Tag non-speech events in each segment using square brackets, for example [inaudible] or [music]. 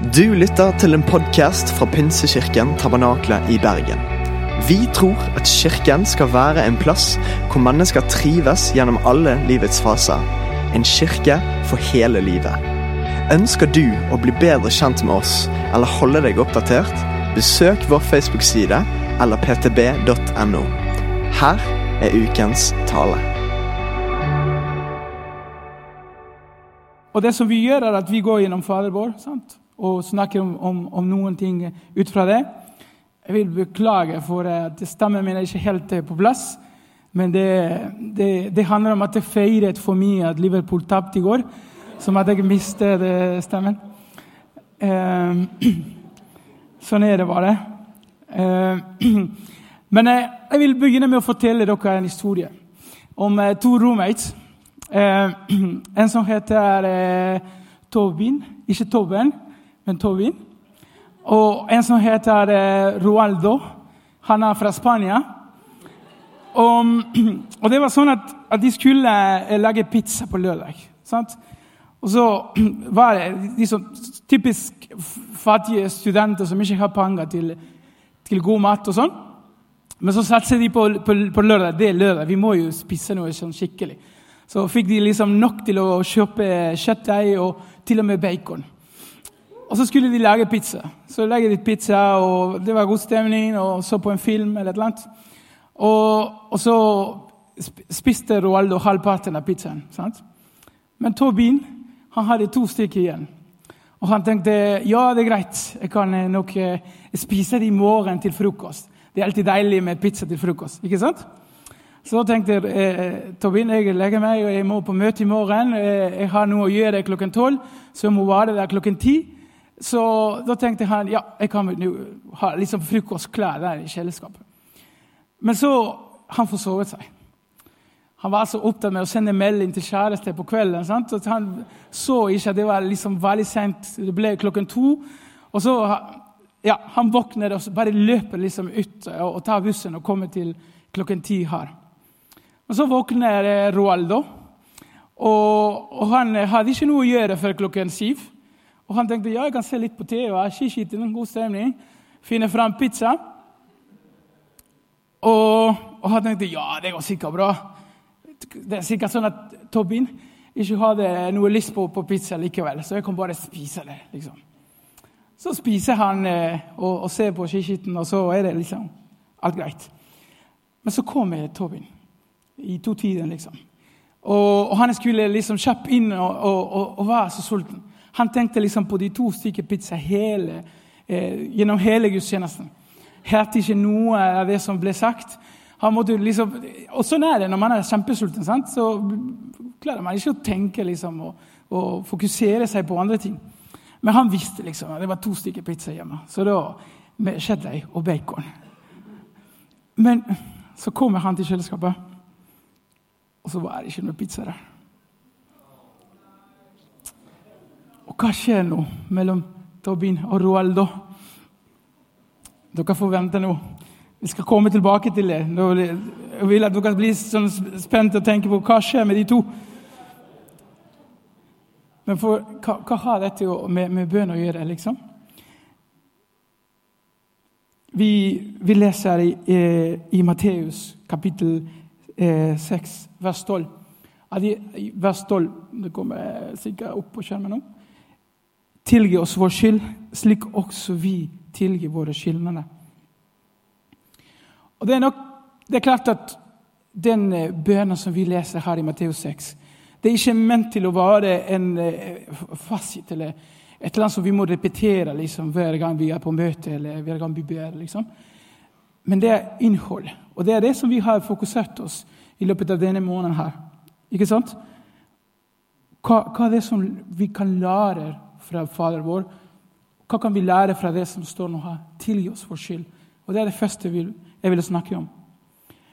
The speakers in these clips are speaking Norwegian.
Du lytter til en podkast fra Pinsekirken Tabernakle i Bergen. Vi tror at kirken skal være en plass hvor mennesker trives gjennom alle livets faser. En kirke for hele livet. Ønsker du å bli bedre kjent med oss eller holde deg oppdatert? Besøk vår Facebook-side eller ptb.no. Her er ukens tale. Og det som vi gjør, er at vi går gjennom Fader vår sant? Og snakker om, om, om, noen ting ut fra det. Jeg vil beklage for at stemmen min er ikke helt på plass. Men det, det, det handler om at jeg feiret for mye at Liverpool tapte i går. Som at jeg mistet stemmen. Eh, [clears throat] sånn er det bare. Eh, [clears throat] men jeg, vil begynne med å fortelle dere en historie om eh, to roommates. Eh, [clears throat] en som heter eh, Tobin. Ikke Tobben, men Tovin. Og en som heter eh, Roaldo. Han er fra Spania. Og, [clears throat] og, det var sånn at, at de skulle eh, lage pizza på lørdag. Sant? Og så [clears throat] var det liksom, typisk fattige studenter som ikke har penger til, til god mat. og sånn. Men så satser de på, på, på, lørdag. Det er lørdag, vi må jo spise noe sånn skikkelig. Så fikk de liksom nok til å kjøpe kjøttdeig og til og med bacon. Og så skulle de lage pizza. Så legger de pizza, og det var god stemning, og så på en film eller et eller annet. Og, og så spiste Roaldo halvparten av pizzaen. Sant? Men Tobin han hadde to stykker igjen. Og han tenkte ja, det er greit, jeg kan nok eh, spise det i morgen til frokost. Det er alltid deilig med pizza til frokost. ikke sant? Så tenkte eh, Tobin jeg legger meg, og jeg må på møte i morgen. Eh, jeg har noe å gjøre klokken tolv, så jeg må være der klokken ti. Så da tenkte han ja, jeg kan ha liksom frokostklær der i kjøleskapet. Men så han forsovet seg. Han var så opptatt med å sende melding til kjæreste på kvelden. Sant? At han så ikke at det var liksom veldig sent. Det ble klokken to. Og så ja, Han våkner og bare løper liksom ut og, og tar bussen og kommer til klokken ti her. Og Så våkner eh, Roaldo, og, og han hadde ikke noe å gjøre før klokken syv. Og han tenkte ja, jeg kan se litt på TV, og skiskit, en god stemning. Finne fram pizza. Og, og, han tenkte ja, det går sikkert bra. Det er sikkert sånn at Tobin ikke hadde noe lyst på, på pizza likevel, så jeg kan bare spise det. liksom. Så spiser han eh, og, og, ser på skiskitten, og så er det liksom alt greit. Men så kommer Tobin i to tider, liksom. Og, og, han skulle liksom kjapt inn og, og, og var så sulten. Han tenkte liksom på de to stykker pizza hele, eh, gjennom hele gudstjenesten. Hørte ikke noe av det som ble sagt. Liksom, og sånn er det når man er kjempesulten. Sant? Så klarer man ikke å tenke liksom, og, og, fokusere seg på andre ting. Men han visste liksom at det var to stykker pizza hjemme. Så da med kjøttdeig og bacon. Men så kommer han til kjøleskapet, og så var det ikke noe pizza der. Og hva skjer nå mellom Tobin og Roaldo? Dere får vente nå. Vi skal komme tilbake til det. Jeg vil at dere blir sånn spente og tenker på hva skjer med de to. Men for, hva, hva, har dette med, med bønn å gjøre, liksom? Vi, vi leser i, i, i Matteus kapittel eh, 6, vers 12. Vers 12 Det kommer sikkert opp på skjermen nå. Tilgi oss vår skyld, slik også vi tilgir våre skyldnere. Og Det er nok, det er klart at den eh, bønnen som vi leser her i Matteus 6, det er ikke ment til å være en eh, fasit eller et eller annet som vi må repetere liksom, hver gang vi er på møte eller hver gang vi ber. Liksom. Men det er innhold. Og det er det som vi har fokusert oss i løpet av denne måneden her. Ikke sant? Hva, hva er det som vi kan lære fra Fader vår. Hva kan vi lære fra det som står nå her? Tilgi oss vår skyld. Og Det er det første jeg vil snakke om.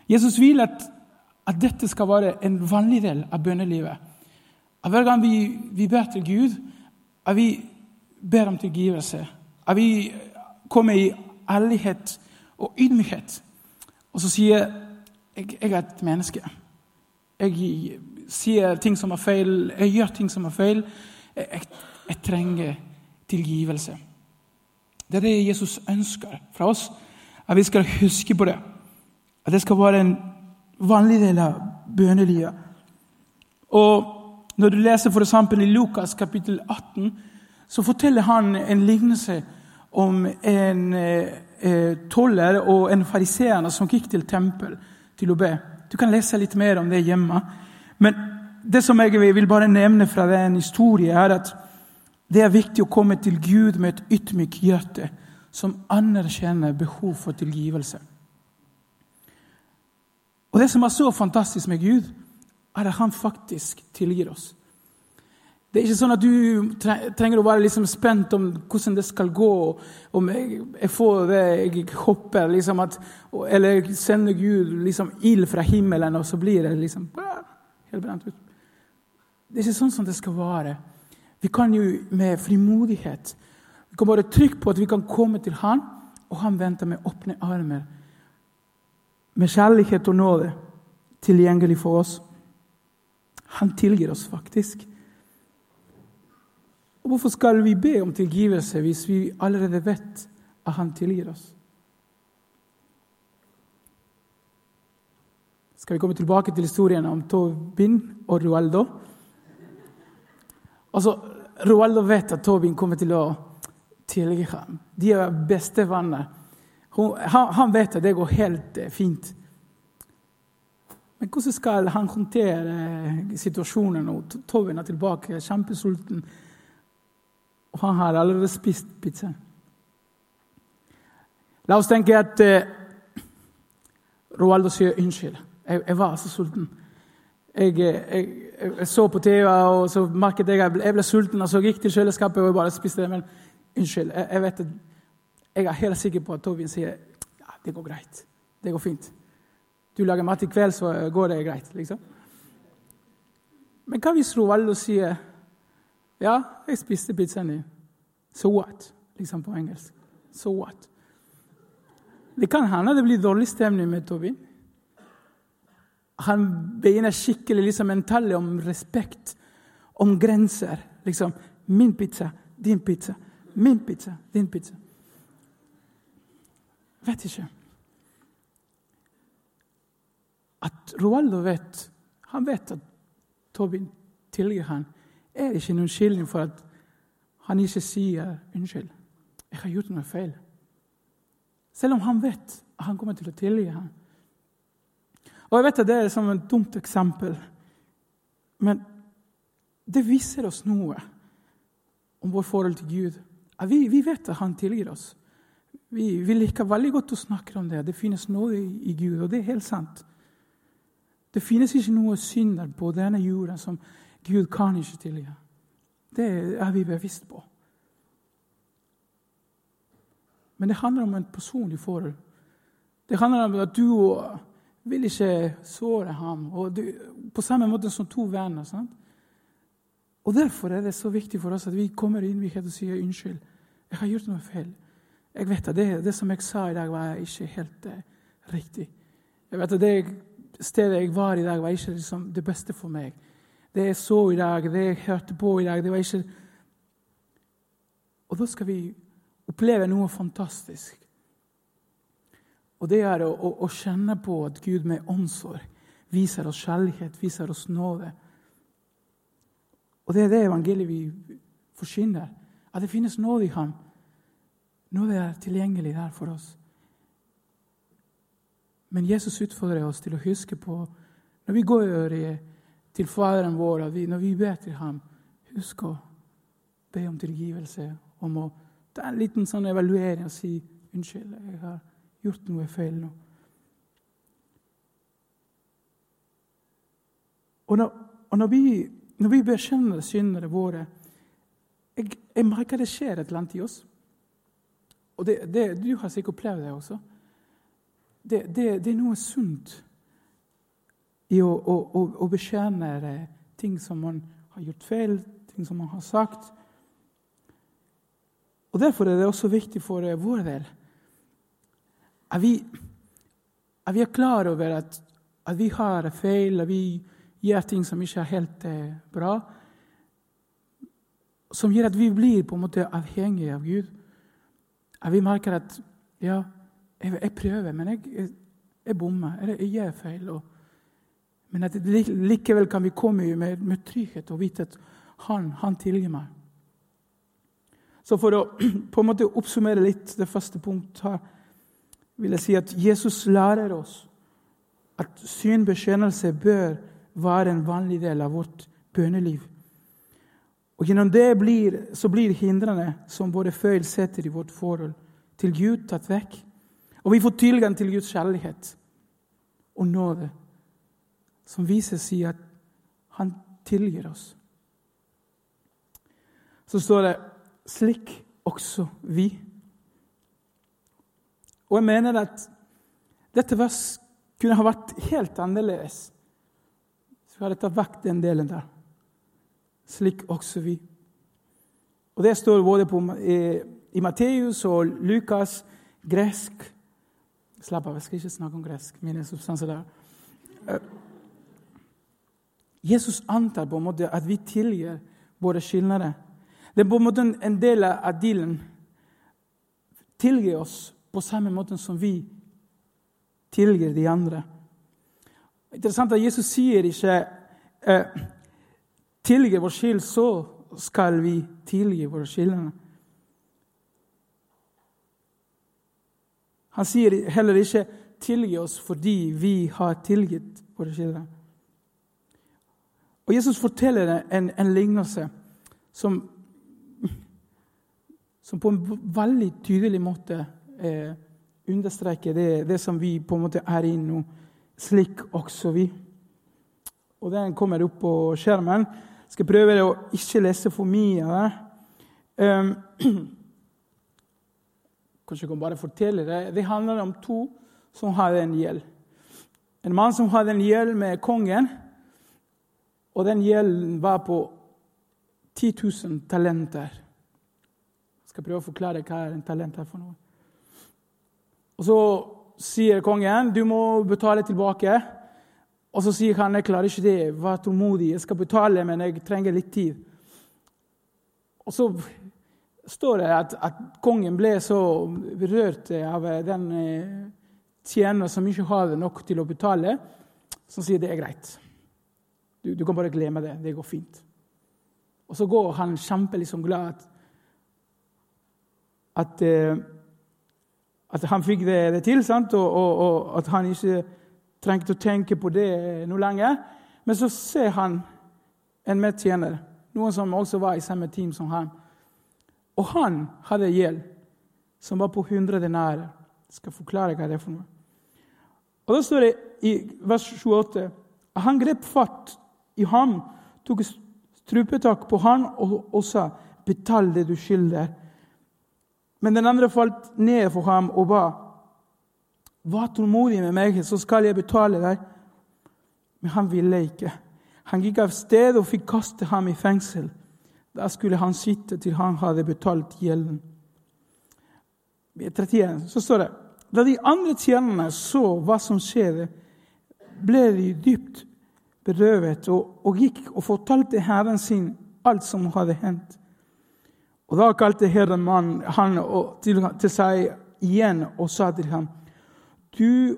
Jesus vil at, at dette skal være en vanlig del av bønnelivet. At hver gang vi, vi ber til Gud, at vi ber om tilgivelse. At vi kommer i ærlighet og ydmykhet. Og så sier jeg, jeg er et menneske. Jeg sier ting som er feil, jeg gjør ting som er feil. Jeg, jeg trenger tilgivelse. Det er det Jesus ønsker fra oss, at vi skal huske på det. At det skal være en vanlig del av bønnelivet. Og Når du leser eksempel i Lukas kapittel 18, så forteller han en lignelse om en eh, eh toller og en fariseer som gikk til tempel til å be. Du kan lese litt mer om det hjemme. Men det som jeg vil bare nevne fra den historien, er at det er viktig å komme til Gud med et ydmykt hjerte som anerkjenner behov for tilgivelse. Og Det som er så fantastisk med Gud, er at han faktisk tilgir oss. Det er ikke sånn at du trenger å være liksom spent om hvordan det skal gå. Om jeg, får det jeg håper, liksom eller sender Gud liksom ild fra himmelen, og så blir det liksom helt brent ut. Det er ikke sånn som det skal være. Vi kan jo med frimodighet vi kan bare trykke på at vi kan komme til Han, og Han venter med åpne armer. Med kjærlighet og nåde tilgjengelig for oss. Han tilgir oss faktisk. Og Hvorfor skal vi be om tilgivelse hvis vi allerede vet at Han tilgir oss? Skal vi komme tilbake til historien om Tobin og Rualdo? Altså, Roaldo vet at Tobin kommer til å tilgi ham. De er bestevenner. Han, han vet at det går helt eh, fint. Men hvordan skal han håndtere eh, situasjonen når Tobin er tilbake, kjempesulten, og han har allerede spist pizza? La oss tenke at eh, Roaldo sier unnskyld. Jeg, jeg var så sulten. Jeg, jeg, jeg, så på TV, og så merket jeg at jeg ble sulten. og Så gikk til kjøleskapet og bare spiste det. Men unnskyld, jeg, vet at jeg er helt sikker på at Tobin sier ja, det går greit. Det går fint. Du lager mat i kveld, så går det greit. liksom. Men hva hvis Rovaldo sier ja, jeg spiste pizzaen din. So what? Liksom på engelsk. So what? Det kan hende det blir dårlig stemning med Tobin. Han begynner skikkelig liksom en tale om respekt, om grenser. Liksom, Min pizza, din pizza. Min pizza, din pizza. Vet ikke. At Roaldo vet Han vet at Tobin tilgir han, er ikke en unnskyldning for at han ikke sier 'unnskyld'. 'Jeg har gjort noe feil'. Selv om han vet at han kommer til å tilgi ham. Og jeg vet at Det er som et dumt eksempel, men det viser oss noe om vår forhold til Gud. Vi, vi vet at Han tilgir oss. Vi, vi, liker veldig godt å snakke om det. Det finnes noe i, Gud, og det er helt sant. Det finnes ikke noe synder på denne jorda som Gud kan ikke tilgi. Det er vi bevisst på. Men det handler om et personlig forhold. Det handler om at du og vil ikke såre ham. Og du, på samme måte som to venner. sant? Og Derfor er det så viktig for oss at vi kommer i og sier unnskyld. Jeg har gjort noe feil. Jeg vet at det, det som jeg sa i dag, var ikke helt uh, riktig. Jeg vet at det stedet jeg var i dag, var ikke liksom, det beste for meg. Det jeg så i dag, det jeg hørte på i dag, det var ikke Og da skal vi oppleve noe fantastisk. Og det er å, å, å, kjenne på at Gud med omsorg viser oss kjærlighet, viser oss nåde. Og det er det evangeliet vi forsyner. At det finnes nåde i Ham. Nåde er tilgjengelig der for oss. Men Jesus utfordrer oss til å huske på, når vi går til Faderen vår, når vi ber til Ham, husk å be om tilgivelse, om å ta en liten sånn evaluering og si unnskyld. jeg har gjort noe feil nå. Og når, og når, vi, når vi bekjenner syndene våre jeg, jeg, merker det skjer et eller annet i oss. Og det, det, Du har sikkert opplevd det også. Det, det, det er noe sunt i å, å, å, å bekjenne ting som man har gjort feil, ting som man har sagt. Og Derfor er det også viktig for vår del er vi, er vi klar over at, at, vi har feil, at vi gjør ting som ikke er helt eh, bra? som gjør at vi blir på en måte avhengige av Gud. At vi merker at ja, jeg, jeg prøver, men jeg, jeg, jeg bommer. Jeg, gjør feil. Og, men at likevel kan vi komme med, med trygghet og vite at han, han tilgir meg. Så for å [clears throat] på en måte oppsummere litt det første punktet her, vil jeg si at Jesus lærer oss at synbekjennelse bør være en vanlig del av vårt bønneliv. Og Gjennom det blir, så blir hindrene som våre feil setter i vårt forhold til Gud, tatt vekk. Og vi får tilgang til Guds kjærlighet og nåde, som viser seg at han tilgir oss. Så står det 'slik også vi'. Og jeg mener at dette vers kunne ha vært helt annerledes. Så vi hadde tatt vekk den delen der slik også vi. Og Det står både på, i, i Matteus og Lukas gresk. Slapp av, jeg skal ikke snakke om gresk. mine substanser der. Eh, Jesus antar på en måte at vi tilgir våre skyldnere. Det er på en måte en del av dealen. Tilgi oss på samme måte som vi tilgir de andre. Interessant at Jesus sier ikke eh, tilgi vår skyld, så skal vi tilgi våre skyldnere. Han sier heller ikke 'tilgi oss fordi vi har tilgitt våre skyldnere'. Og Jesus forteller en, en lignelse som, [laughs] som, på en veldig tydelig måte eh, understreke det, det, som vi på en måte er i nå. Slik også vi. Og Den kommer opp på skjermen skal prøve å ikke lese for mye av det. Um, [clears throat] kanskje jeg kan bare fortelle det. Det handler om to som hadde en gjeld. En mann som hadde en gjeld med kongen. Og den gjelden var på 10 000 talenter. Jeg skal prøve å forklare hva er en talent er for noe. Og Så sier kongen du må betale tilbake og så sier han jeg klarer ikke det, vær tålmodig, jeg skal betale, men jeg trenger litt tid. Og så står det at, at kongen ble så berørt av den eh, tjener som ikke hadde nok til å betale, som sier det er greit. Du, du, kan bare glemme det. Det går fint. Og så går han kjempeligsom glad at, at, eh, at han fikk det, det til? Og, og, og at han ikke trengte å tenke på det noe lenger. Men så ser han en medtjener, noen som også var i samme team som han. Og han hadde gjeld som var på 100 denarer. Jeg skal forklare hva det er for noe. Og Da står det i vers 28 at han grep fatt i ham, tok strupetak på han og, og sa, 'Betal det du skylder.' Men den andre falt ned for ham og ba, Vær tålmodig med meg, så skal jeg betale deg. Men han ville ikke. Han gikk av sted og fikk kaste ham i fengsel. Da skulle han sitte til han hadde betalt gjelden. Så står det Da de andre tjenerne så hva som skjedde, ble de dypt berøvet og, og gikk og fortalte herren sin alt som hadde hendt. Og Da kalte herren mannen han til, til seg igjen og sa til ham:" Du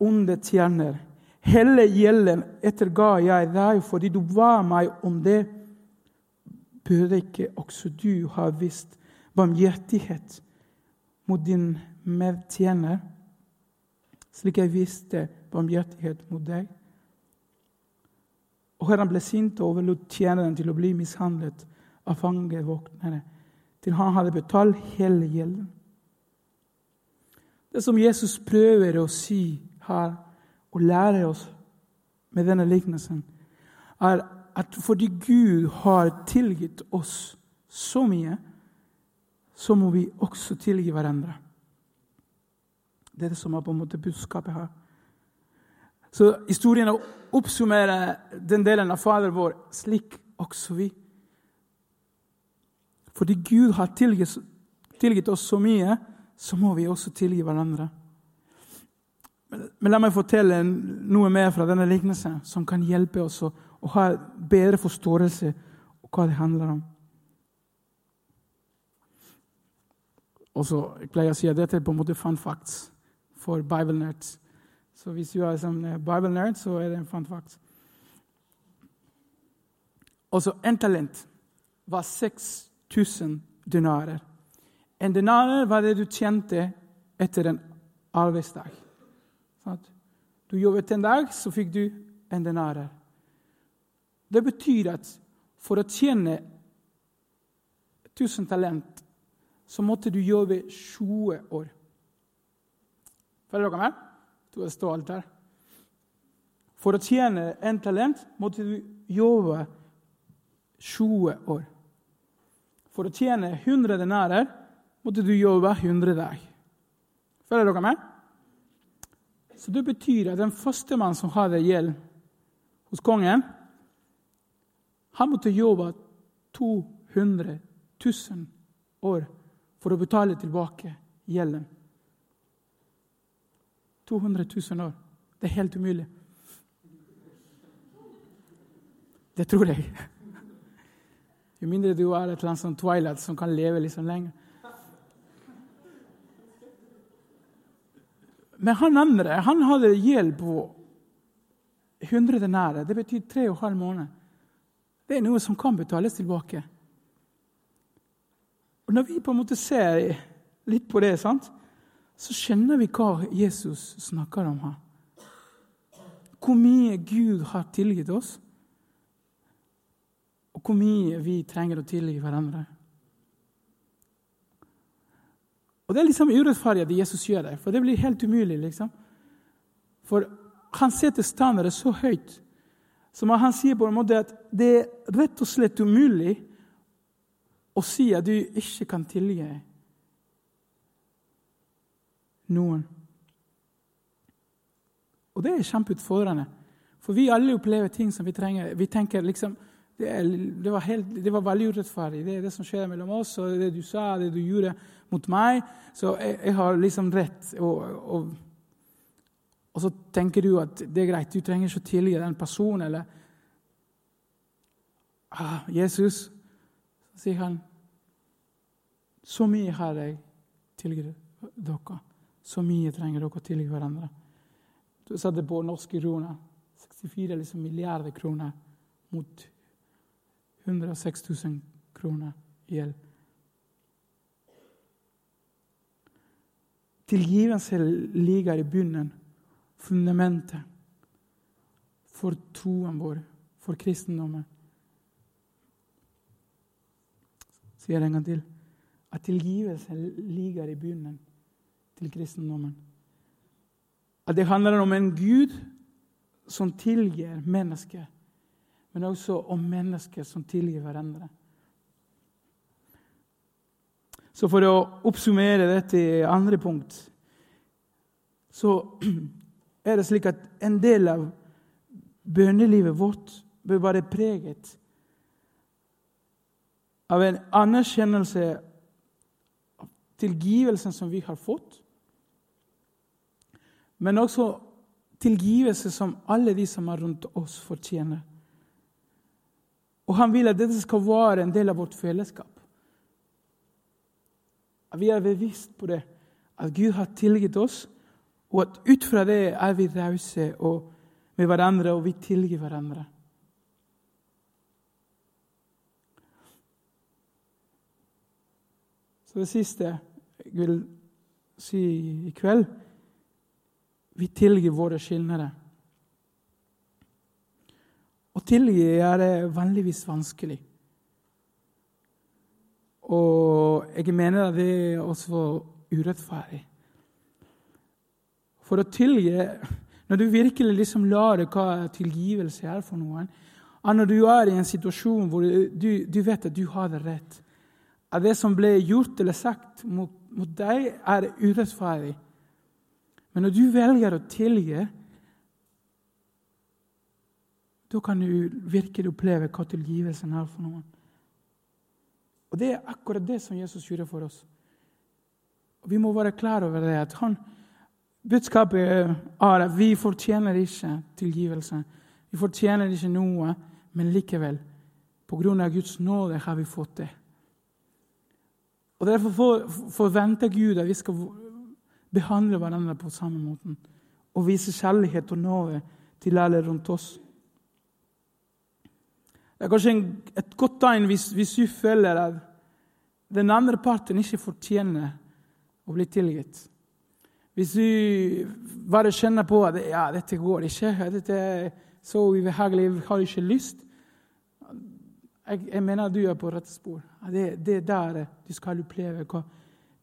onde tjener, hele gjelden etterga jeg deg fordi du var meg om det. Burde ikke også du ha vist barmhjertighet mot din medtjener, slik jeg viste barmhjertighet mot deg? Og Herren ble sint og overlot tjeneren til å bli mishandlet av fangevoktere, til han hadde betalt hele gjelden. Det som Jesus prøver å si her og lære oss med denne lignelsen, er at fordi Gud har tilgitt oss så mye, så må vi også tilgi hverandre. Det er det som er på en måte budskapet her. Så historien oppsummerer den delen av Fader vår slik også vi. Fordi Gud har tilgitt, tilgitt oss så mye, så må vi også tilgi hverandre. Men la meg fortelle noe mer fra denne lignelsen som kan hjelpe oss å, å ha bedre forståelse av hva det handler om. Og så pleier jeg å si at dette er på en måte fun facts for Bible nerds. Så hvis du er som nerd, så er det en fun fact. Også en talent var 6000 denarer. En denarer var det du tjente etter en arbeidsdag. Du jobbet en dag, så fikk du en denarer. Det betyr at for å tjene 1000 talent, så måtte du jobbe 20 år. Følger dere med? Du er stolt her. For å tjene en talent måtte du jobbe 20 år. For å tjene 100 denarer måtte du jobbe 100 dager. Følger dere med? Så Det betyr at den første mann som hadde gjeld hos kongen, han måtte jobbe 200 000 år for å betale tilbake gjelden. 200 000 år. Det er helt umulig. Det tror jeg. Jo mindre du er et eller annet sånn Twilight som kan leve liksom lenger. Men han andre han hadde gjeld på 100 denære. Det betyr tre og halv måned. Det er noe som kan betales tilbake. Og Når vi på en måte ser litt på det, sant, så skjønner vi hva Jesus snakker om her. Hvor mye Gud har tilgitt oss, og hvor mye vi trenger å tilgi hverandre. Og Det er liksom urettferdig at Jesus gjør det, for det blir helt umulig. liksom. For han setter standarden så høyt som han sier på en måte at det er rett og slett umulig å si at du ikke kan tilgi noen. Og det er kjempeutfordrende. For vi alle opplever ting som vi trenger. Vi tenker liksom det, er, det, var helt, det, var veldig urettferdig. Det er det som skjer mellom oss, og det du sa, det du gjorde mot meg. Så jeg, jeg har liksom rett. Og, og, og, så tenker du at det er greit, du trenger ikke å tilgi den personen. Eller ah, Jesus, så sier han, så mye har jeg tilgitt dere. Så mye trenger dere å tilgi hverandre. Du satte på norske kroner. 64 liksom milliarder kroner mot 106 000 kroner i gjeld. Tilgivelse ligger i bunnen, fundamentet, for troen vår, for kristendommen. Sier en gang til. At tilgivelse ligger i bunnen til kristendommen. At det handler om en Gud som tilgir mennesker men også om mennesker som tilgir hverandre. Så for å oppsummere dette i andre punkt så er det slik at en del av bønnelivet vårt bør være preget av en anerkjennelse av tilgivelsen som vi har fått, men også tilgivelse som alle de som er rundt oss, fortjener. Og han vil at dette skal være en del av vårt fellesskap. At vi er bevisst på det, at Gud har tilgitt oss, og at ut fra det er vi rause med hverandre, og vi tilgir hverandre. Så det siste jeg vil si i kveld vi tilgir våre skyldnere. Å tilgi er det vanligvis vanskelig. Og jeg mener at det er også urettferdig. For å tilgi Når du virkelig liksom lar hva tilgivelse er for noen Når du er i en situasjon hvor du, du vet at du har det rett At det som ble gjort eller sagt mot, mot deg, er urettferdig Men når du velger å tilgi da kan du virkelig oppleve hva tilgivelsen er for noen. Og Det er akkurat det som Jesus gjorde for oss. Og Vi må være klar over det. at han, Budskapet er at vi fortjener ikke tilgivelse. Vi fortjener ikke noe, men likevel, av Guds nåde, har vi fått det. Og Derfor forventer Gud at vi skal behandle hverandre på samme måten og vise kjærlighet og nåde til alle rundt oss. Det er kanskje et godt tegn hvis, hvis du føler at den andre parten ikke fortjener å bli tilgitt. Hvis du bare kjenner på at ja, dette går ikke, dette er så ubehagelig, jeg har ikke lyst jeg, jeg mener du er på rett spor. Det, det er der du skal oppleve hva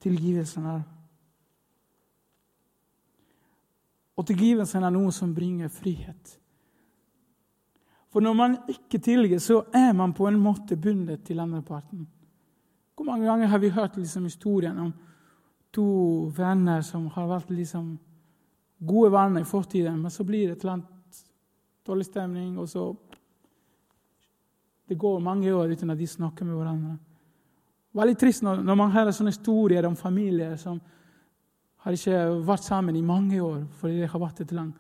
tilgivelsen er. Og tilgivelsen er noe som bringer frihet. For når man ikke tilgir, så er man på en måte bundet til andre parten. Hvor mange ganger har vi hørt liksom historien om to venner som har vært liksom gode venner i fortiden, men så blir det et eller annet dårlig stemning, og så Det går mange år uten at de snakker med hverandre. Veldig trist når, når man hører sånne historier om familier som har ikke vært sammen i mange år fordi det har vært et langt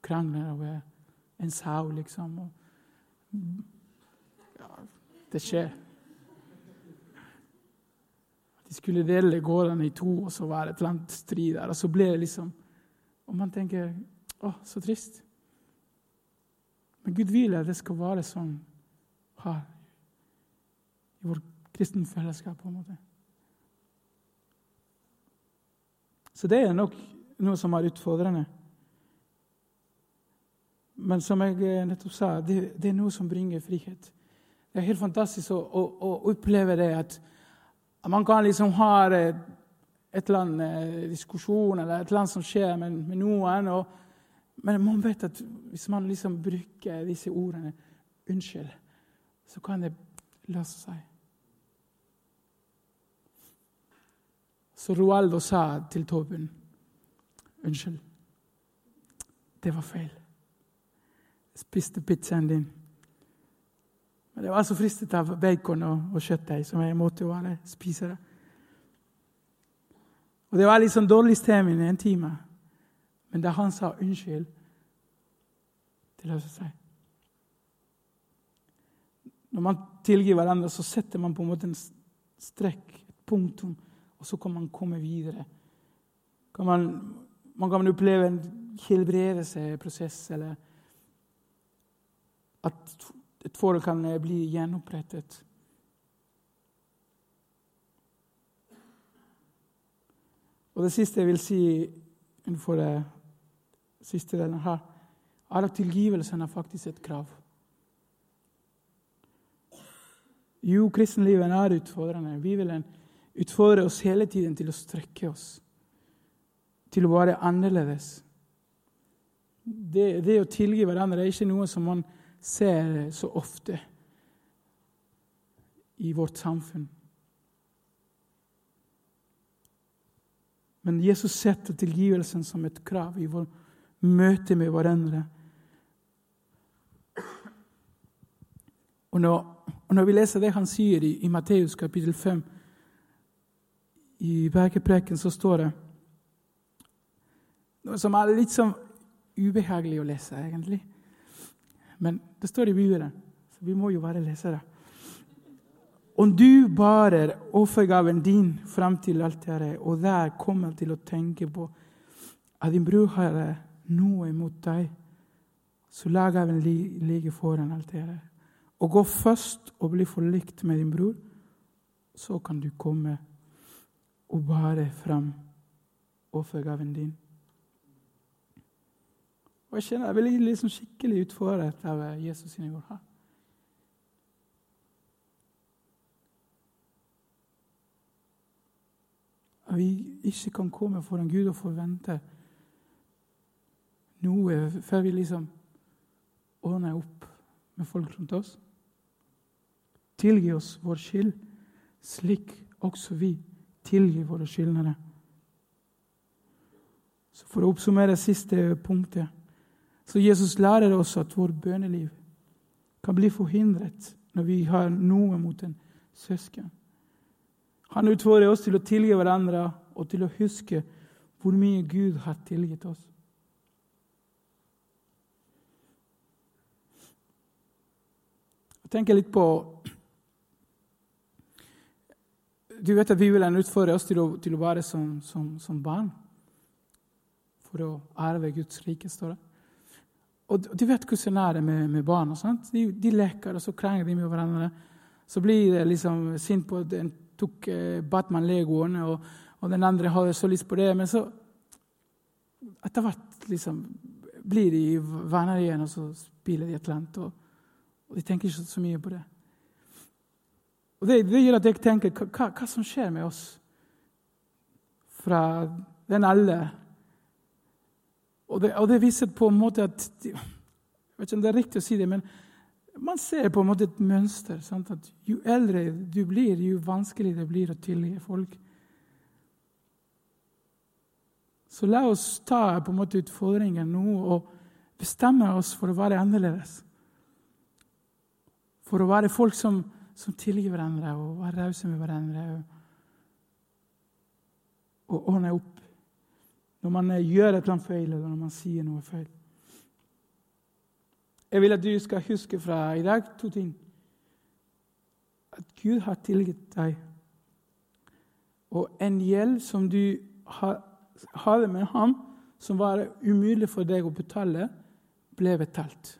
krangler over en sau, liksom. Og, ja, det skjer. De skulle dele gårdene i to, og så var det et eller annet strid der. Og så ble det liksom Og man tenker Å, så trist. Men Gud vil at det skal være sånn her i vårt kristne fellesskap. på en måte. Så det er nok noe som er utfordrende. Men som jeg eh, nettopp sa, det, det er noe som bringer frihet. Det er helt fantastisk å, å, å oppleve det at man kan liksom ha et eller annet eh, diskusjon eller et eller annet som skjer med, med noen. Og, men man vet at hvis man liksom bruker disse ordene 'unnskyld', så kan det løse seg. Så Roaldo sa til Tobin Unnskyld. Det var feil. Jeg spiste pizzaen din. Men det var så fristet av bacon og, og kjøttdeig, som jeg måtte bare spise det. Og Det var litt sånn dårlig stemning i en time. Men da han sa unnskyld, det løste seg. Når man tilgir hverandre, så setter man på en måte en strekk, et punktum og så kan man komme videre. Kan man, man kan oppleve en helbredelsesprosess, eller at et forhold kan bli gjenopprettet. Og det siste jeg vil si innenfor det siste delen her, er at tilgivelsen er faktisk et krav. Jo, kristenlivet er utfordrende. Vi vil utfordre oss hele tiden til å strekke oss, til å være annerledes. Det, det å tilgi hverandre er ikke noe som man ser så ofte i vårt samfunn. Men Jesus setter tilgivelsen som et krav i vår møte med hverandre. Og når, og når vi leser det han sier i, i Matteus kapittel 5, i bergepreken så står det noe som er litt sånn ubehagelig å lese, egentlig. Men det står i Bibelen, så vi må jo bare lese det. Om du barer offergaven din fram til alteret, og der kommer til å tenke på at din bror har noe imot deg, så la gaven ligge foran alteret. Og gå først og bli forlikt med din bror, så kan du komme og bære fram offergaven din. Og Jeg kjenner jeg blir liksom skikkelig utfordret av Jesus sine ord her. At vi ikke kan komme foran Gud og forvente noe før vi liksom ordner opp med folk rundt oss. Tilgi oss vår skyld, slik også vi tilgi våre skyldnere. Så For å oppsummere siste punktet så Jesus lærer oss at vår bønneliv kan bli forhindret når vi har noe mot en søsken. Han utfordrer oss til å tilgi hverandre og til å huske hvor mye Gud har tilgitt oss. Jeg tenker litt på du vet at vi vil utfordre oss til å, til å være som, som, som, barn. For å arve Guds rike, står det. Og du vet hvordan det er med, med barn. De, de, leker, og så krangler de med hverandre. Så blir de liksom sint på at en tok eh, Batman-legoen, og, og, den andre hadde så lyst på det. Men så etter hvert liksom, blir de venner igjen, og så spiller de et eller annet. Og, og de tenker ikke så mye på det. Og Det, det gjør at jeg tenker hva, hva, som skjer med oss fra den alder og det, og det viser på en måte at Jeg vet ikke om det er riktig å si det, men man ser på en måte et mønster. Sant? At Jo eldre du blir, jo vanskeligere det blir å tilgi folk. Så la oss ta på en måte utfordringen nå og bestemme oss for å være annerledes. For å være folk som som tilgir hverandre og være rause med hverandre. Og, og ordne opp når man gjør et eller annet feil, eller når man sier noe feil. Jeg vil at du skal huske fra i dag to ting. At Gud har tilgitt deg. Og en gjeld som du hadde med ham, som var umulig for deg å betale, ble betalt.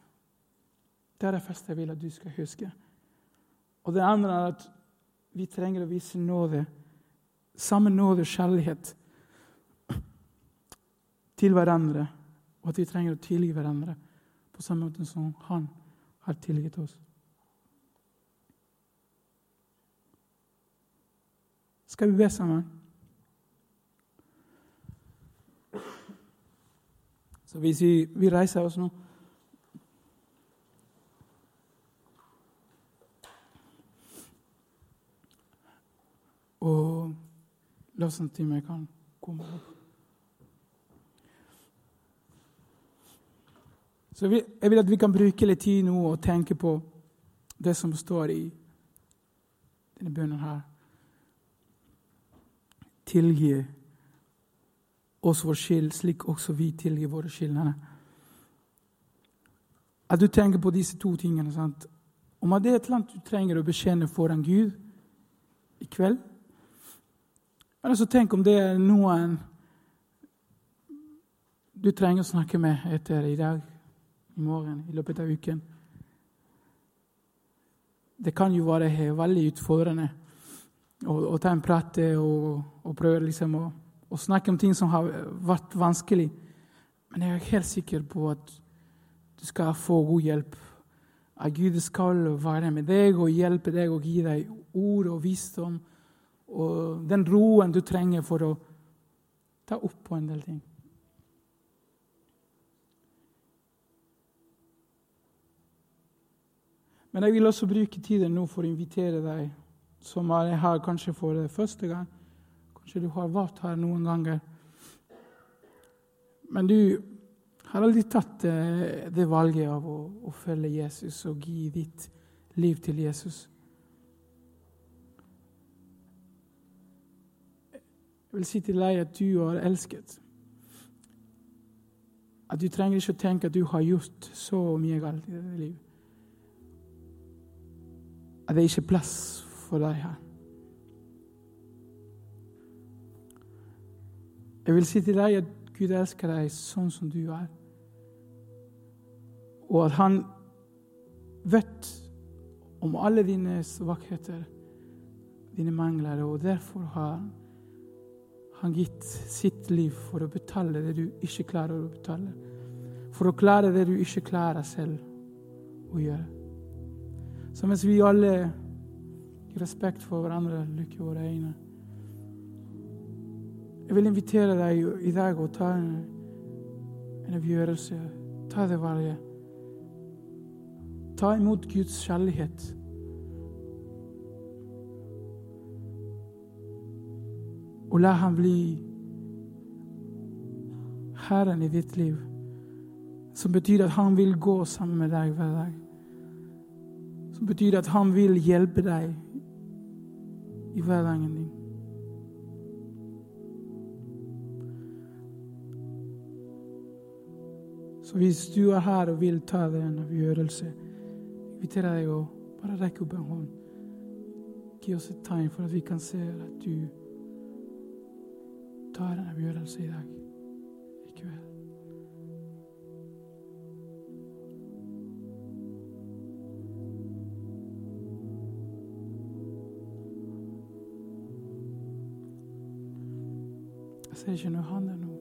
Det er det første jeg vil at du skal huske. Og det andre er at vi trenger å vise nåde, samme nåde og kjærlighet til hverandre, og at vi trenger å tilgi hverandre på samme måte som han har tilgitt oss. Skal vi be sammen? Så hvis vi, vi reiser oss nå Og lovsangstimen kan komme opp. Så Jeg vil at vi kan bruke litt tid nå og tenke på det som står i denne bønnen her. Tilgi oss vår skyld, slik også vi tilgir våre skyldnere. At du tenker på disse to tingene. Sant? Om det er et eller annet du trenger å bekjenne foran Gud i kveld, Eller så tenk om det er noen du trenger å snakke med etter i dag, i morgen, i løpet av uken. Det kan jo være veldig utfordrende å, å ta en prat og, og prøve liksom å, å, snakke om ting som har vært vanskelig. Men jeg er helt sikker på at du skal få god hjelp. At Gud skal være med deg og hjelpe deg og gi deg ord og visdom og den roen du trenger for å ta opp på en del ting. Men jeg vil også bruke tiden nå for å invitere deg som er her kanskje for første gang. Kanskje du har vært her noen ganger. Men du har aldri tatt eh, det valget av å, å følge Jesus og gi ditt liv til Jesus. Jeg vil si til deg at du er elsket. At du trenger ikke å tenke at du har gjort så mye galt i ditt liv. At det ikke plass for deg her. Jeg vil si til deg at Gud elsker deg sånn som du er. Og at han vet om alle dine svakheter, dine mangler, og derfor har han gitt sitt liv for å betale det du ikke klarer å betale. For å klare det du ikke klarer selv å gjøre. Så mens vi alle i respekt for hverandre lukker våre øyne Jeg vil invitere deg i dag å ta en, en avgjørelse. Ta det valget. Ta imot Guds kjærlighet. Og la han bli Herren i ditt liv. Som betyr at han vil gå sammen med deg hver dag. Som betyr at han vil hjelpe deg i hverdagen din. Så hvis du er her og vil ta deg en avgjørelse, inviterer jeg deg å bare rekke opp en hånd. Gi oss et tegn for at vi kan se at du tar en avgjørelse i dag, ser ikke noe hand nå.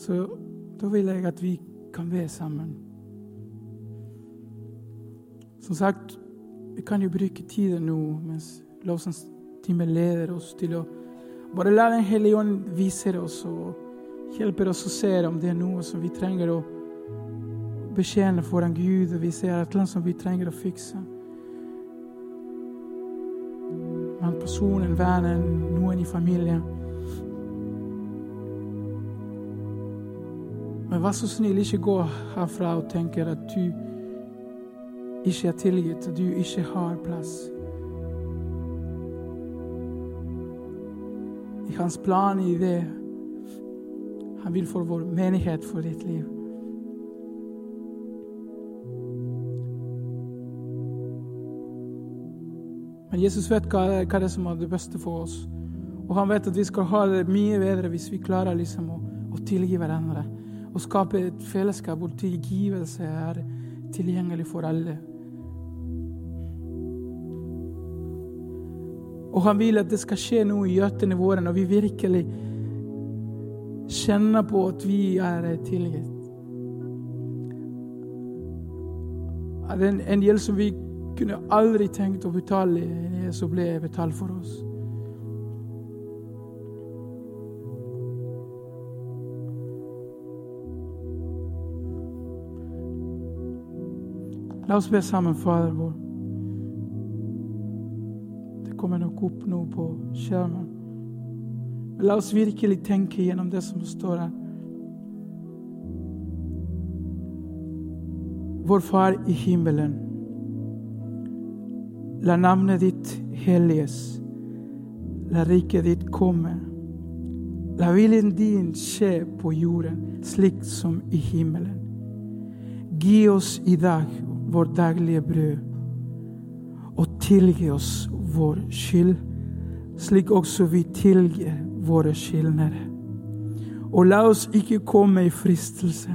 Så da vil jeg at vi kan være sammen. Som sagt, vi kan jo bruke tiden nå mens lovsangstimen leder oss til å bare la Den hellige ånd vise oss og hjelpe oss å se om det er noe som vi trenger å betjene foran Gud, og vi ser et eller annet som vi trenger å fikse. Men personen, vennen, venn, noen i familien. Men vær så snill, ikke gå herfra og tenke at du ikke er tilgitt, at du ikke har plass. I hans plan, i det han vil for vår menighet, for ditt liv. Men Jesus vet hva, hva det som er det beste for oss. Og han vet at vi skal ha det mye bedre hvis vi klarer liksom å, å tilgi hverandre. Og skape et fellesskap hvor tilgivelse er tilgjengelig for alle. Og han vil at det skal skje noe i hjertene våre når vi virkelig kjenner på at vi er tilgitt. At en, en gjeld som vi kunne aldri tenkt å betale, det som ble betalt for oss. La oss be sammen, Fader vår. Det kommer nok opp nå på skjermen. Men la oss virkelig tenke gjennom det som står her. Vår Far i himmelen. La navnet ditt helliges. La riket ditt komme. La viljen din skje på jorden, slik som i himmelen. Gi oss i dag vår daglige brød, og tilgi oss vår skyld, slik også vi tilgir våre skyldnere. Og la oss ikke komme i fristelse,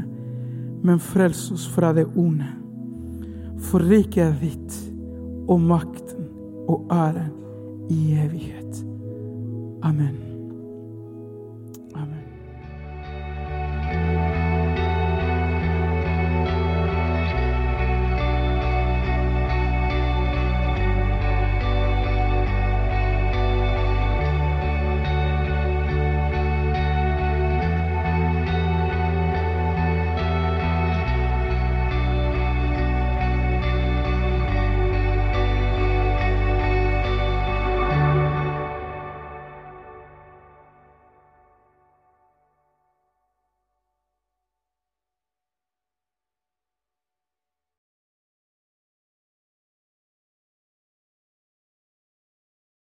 men frels oss fra det onde. For riket er ditt, og makten og æren i evighet. Amen.